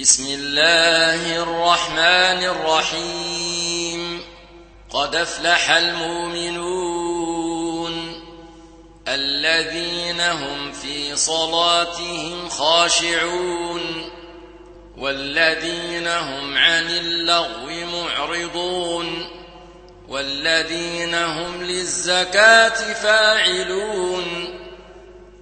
بسم الله الرحمن الرحيم. قد أفلح المؤمنون الذين هم في صلاتهم خاشعون والذين هم عن اللغو معرضون والذين هم للزكاة فاعلون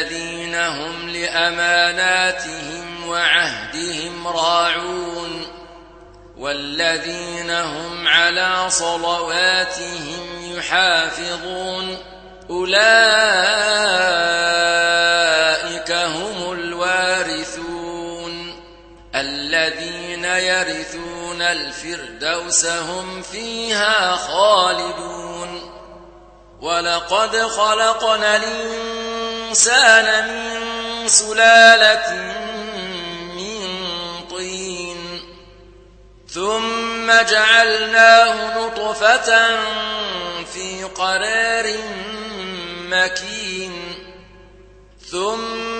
والذين هم لأماناتهم وعهدهم راعون والذين هم على صلواتهم يحافظون أولئك هم الوارثون الذين يرثون الفردوس هم فيها خالدون ولقد خلقنا الإنسان من سلالة من طين. ثم جعلناه نطفة في قرار مكين. ثم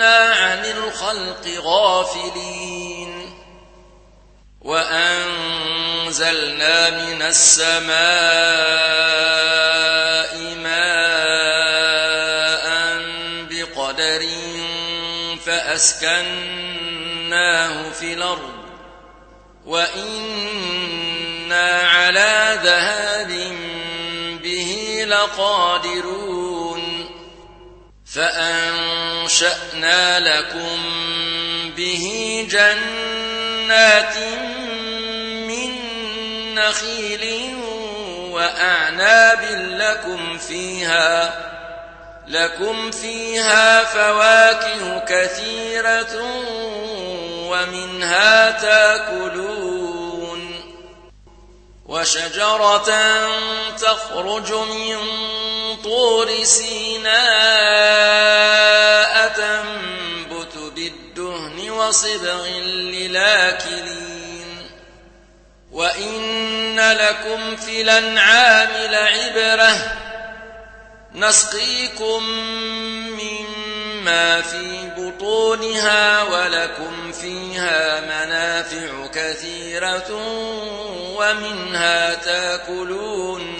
كنا عن الخلق غافلين وأنزلنا من السماء ماء بقدر فأسكناه في الأرض وإنا على ذهاب به لقادرون فأنشأنا لكم به جنات من نخيل وأعناب لكم فيها لكم فيها فواكه كثيرة ومنها تاكلون. وشجرة تخرج من طور سيناء تنبت بالدهن وصبغ للاكلين. وإن لكم في الأنعام لعبرة نسقيكم مما في بطونها ولكم فيها منافع كثيرة ومنها تأكلون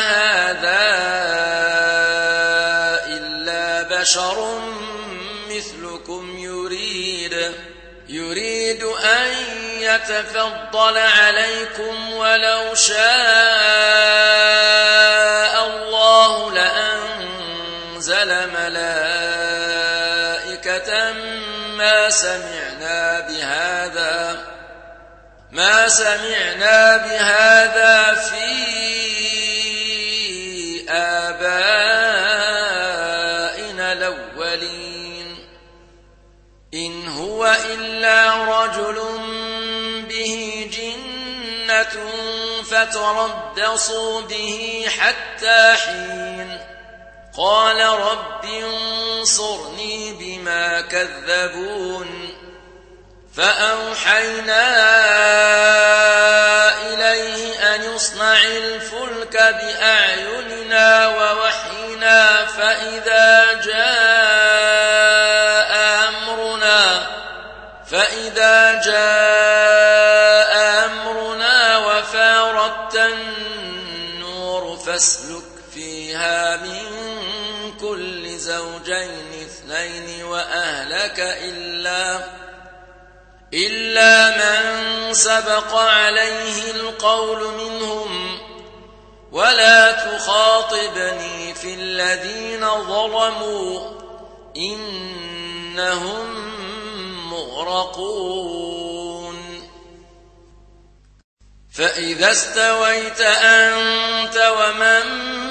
يريد أن يتفضل عليكم ولو شاء الله لأنزل ملائكة ما سمعنا بهذا ما سمعنا بهذا في آبائنا. إلا رجل به جنة فتربصوا به حتى حين. قال رب انصرني بما كذبون. فأوحينا إليه أن يصنع الفلك بأعيننا ووحينا فإذا جاء إلا إلا من سبق عليه القول منهم ولا تخاطبني في الذين ظلموا إنهم مغرقون. فإذا استويت أنت ومن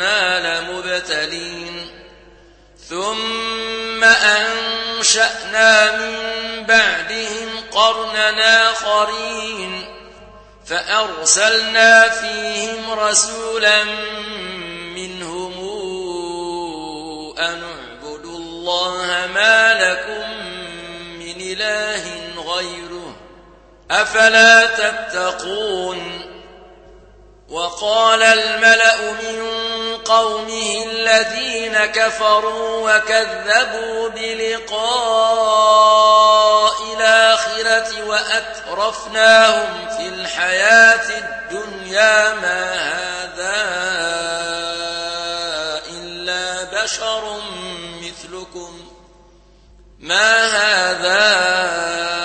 كنا لمبتلين. ثم أنشأنا من بعدهم قرننا آخرين. فأرسلنا فيهم رسولا منهم أن اعبدوا الله ما لكم من إله غيره. أفلا تتقون؟ وقال الملأ من قومه الذين كفروا وكذبوا بلقاء الآخرة وأترفناهم في الحياة الدنيا ما هذا إلا بشر مثلكم. ما هذا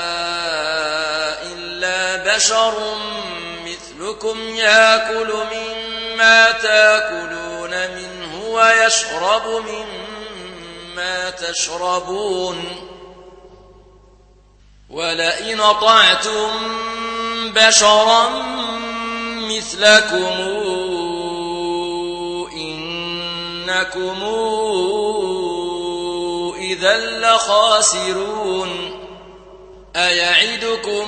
مثلكم يأكل مما تأكلون منه ويشرب مما تشربون ولئن طعتم بشرا مثلكم إنكم إذا لخاسرون أيعدكم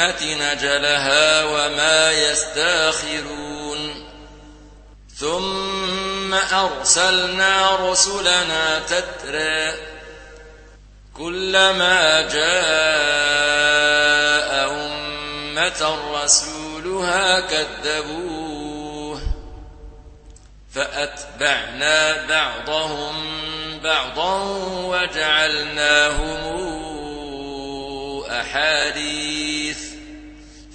نجلها وما يستاخرون. ثم أرسلنا رسلنا تترى. كلما جاء أمة رسولها كذبوه. فأتبعنا بعضهم بعضا وجعلناهم أحاديث.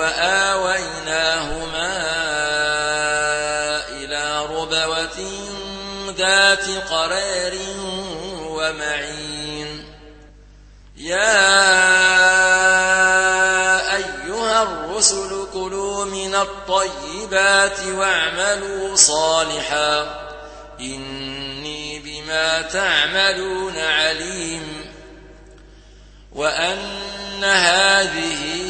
وآويناهما إلى ربوة ذات قرار ومعين. يا أيها الرسل كلوا من الطيبات واعملوا صالحا. إني بما تعملون عليم. وأن هذه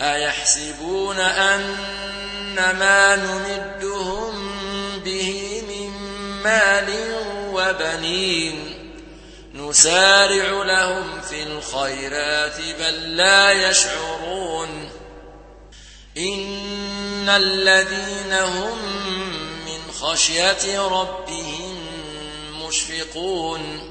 أيحسبون أن ما نمدهم به من مال وبنين نسارع لهم في الخيرات بل لا يشعرون إن الذين هم من خشية ربهم مشفقون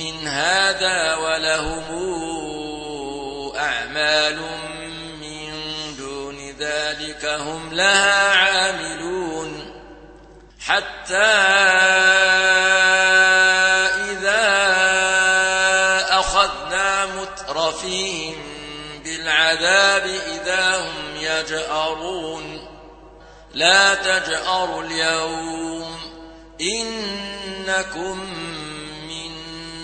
من هذا ولهم أعمال من دون ذلك هم لها عاملون. حتى إذا أخذنا مترفيهم بالعذاب إذا هم يجأرون. لا تجأروا اليوم إنكم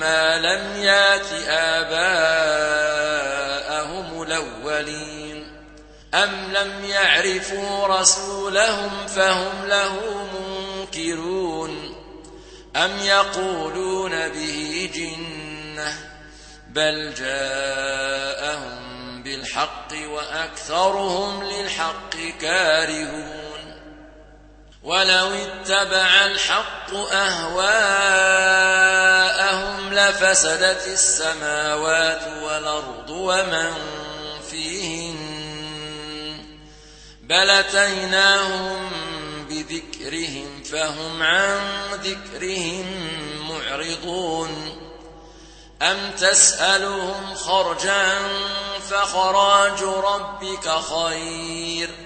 ما لم يات آباءهم الأولين. أم لم يعرفوا رسولهم فهم له منكرون. أم يقولون به جنة بل جاءهم بالحق وأكثرهم للحق كارهون. ولو اتبع الحق أهواءهم لفسدت السماوات والأرض ومن فيهن بل أتيناهم ذكرهم فهم عن ذكرهم معرضون أم تسألهم خرجا فخراج ربك خير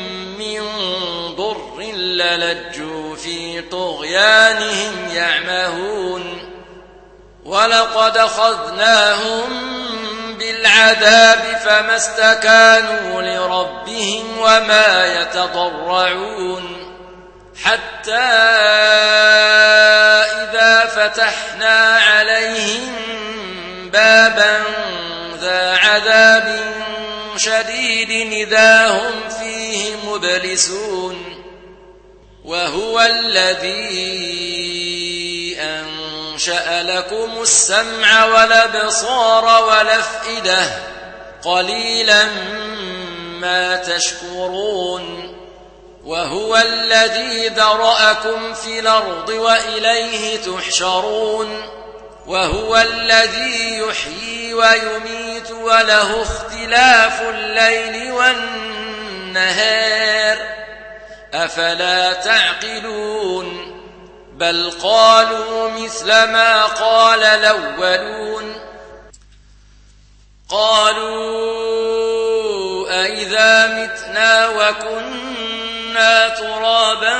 للجوا في طغيانهم يعمهون ولقد أخذناهم بالعذاب فما استكانوا لربهم وما يتضرعون حتى إذا فتحنا عليهم بابا ذا عذاب شديد إذا هم فيه مبلسون وهو الذي أنشأ لكم السمع والأبصار والأفئدة. قليلا ما تشكرون. وهو الذي ذرأكم في الأرض وإليه تحشرون. وهو الذي يحيي ويميت وله اختلاف الليل والنهار. أفلا تعقلون؟ بل قالوا مثل ما قال الأولون. قالوا أئذا متنا وكنا ترابا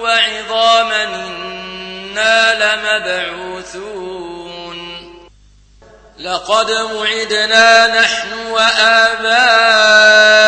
وعظاما إنا لمبعوثون. لقد وعدنا نحن وآباؤنا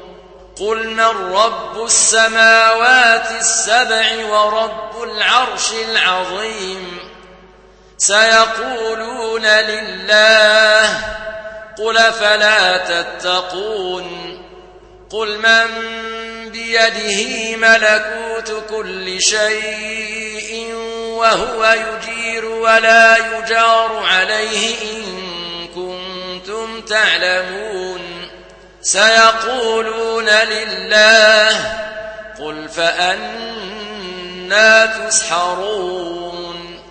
قل من رب السماوات السبع ورب العرش العظيم. سيقولون لله قل فلا تتقون؟ قل من بيده ملكوت كل شيء وهو يجير ولا يجار عليه إن كنتم تعلمون. سيقولون لله قل فأنا تسحرون.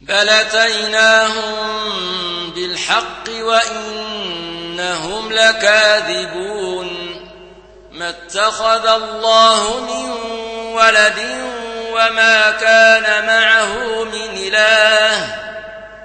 بل أتيناهم بالحق وإنهم لكاذبون. ما اتخذ الله من ولد وما كان معه من إله.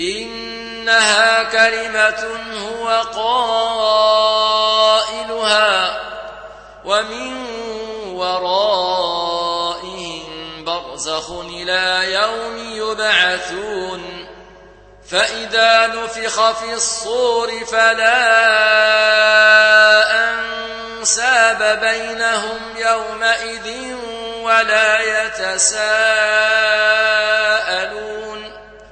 إنها كلمة هو قائلها ومن ورائهم برزخ إلى يوم يبعثون فإذا نفخ في الصور فلا أنساب بينهم يومئذ ولا يتساءلون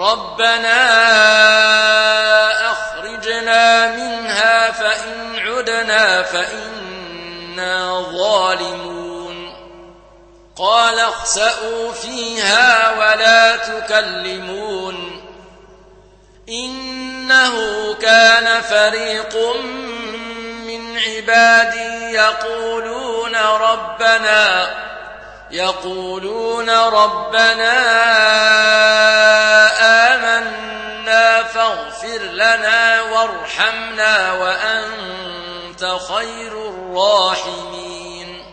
ربنا أخرجنا منها فإن عدنا فإنا ظالمون. قال اخسأوا فيها ولا تكلمون. إنه كان فريق من عبادي يقولون ربنا يقولون ربنا فاغفر لنا وارحمنا وأنت خير الراحمين.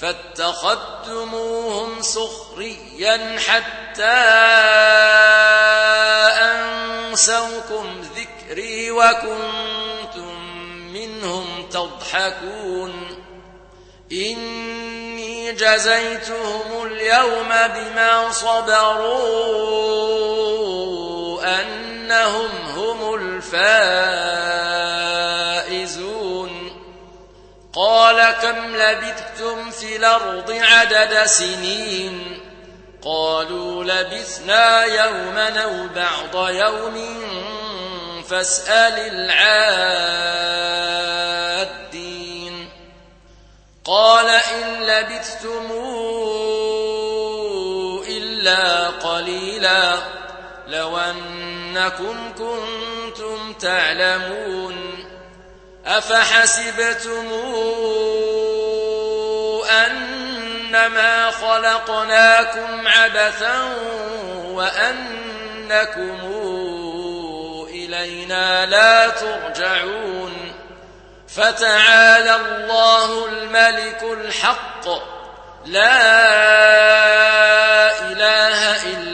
فاتخذتموهم سخريا حتى أنسوكم ذكري وكنتم منهم تضحكون. إني جزيتهم اليوم بما صبروا أنهم هم الفائزون. قال كم لبثتم في الأرض عدد سنين؟ قالوا لبثنا يوما أو بعض يوم فاسأل العادين. قال إن لبثتم إلا قليلا. لو أنكم كنتم تعلمون أفحسبتم أنما خلقناكم عبثا وأنكم إلينا لا ترجعون فتعالى الله الملك الحق لا إله إلا